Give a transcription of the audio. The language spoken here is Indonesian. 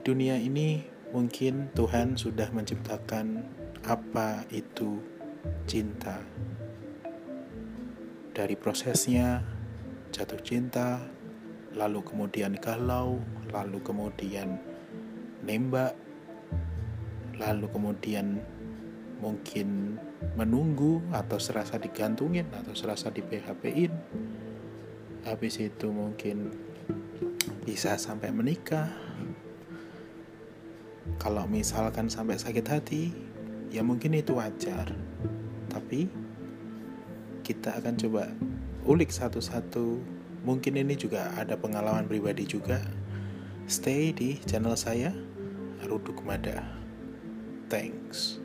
di dunia ini mungkin Tuhan sudah menciptakan apa itu cinta. Dari prosesnya jatuh cinta, lalu kemudian galau, lalu kemudian nembak, lalu kemudian mungkin menunggu atau serasa digantungin atau serasa di PHP-in. Habis itu mungkin bisa sampai menikah. Kalau misalkan sampai sakit hati, ya mungkin itu wajar. Tapi kita akan coba ulik satu-satu. Mungkin ini juga ada pengalaman pribadi juga. Stay di channel saya, Ruduk Mada. Thanks.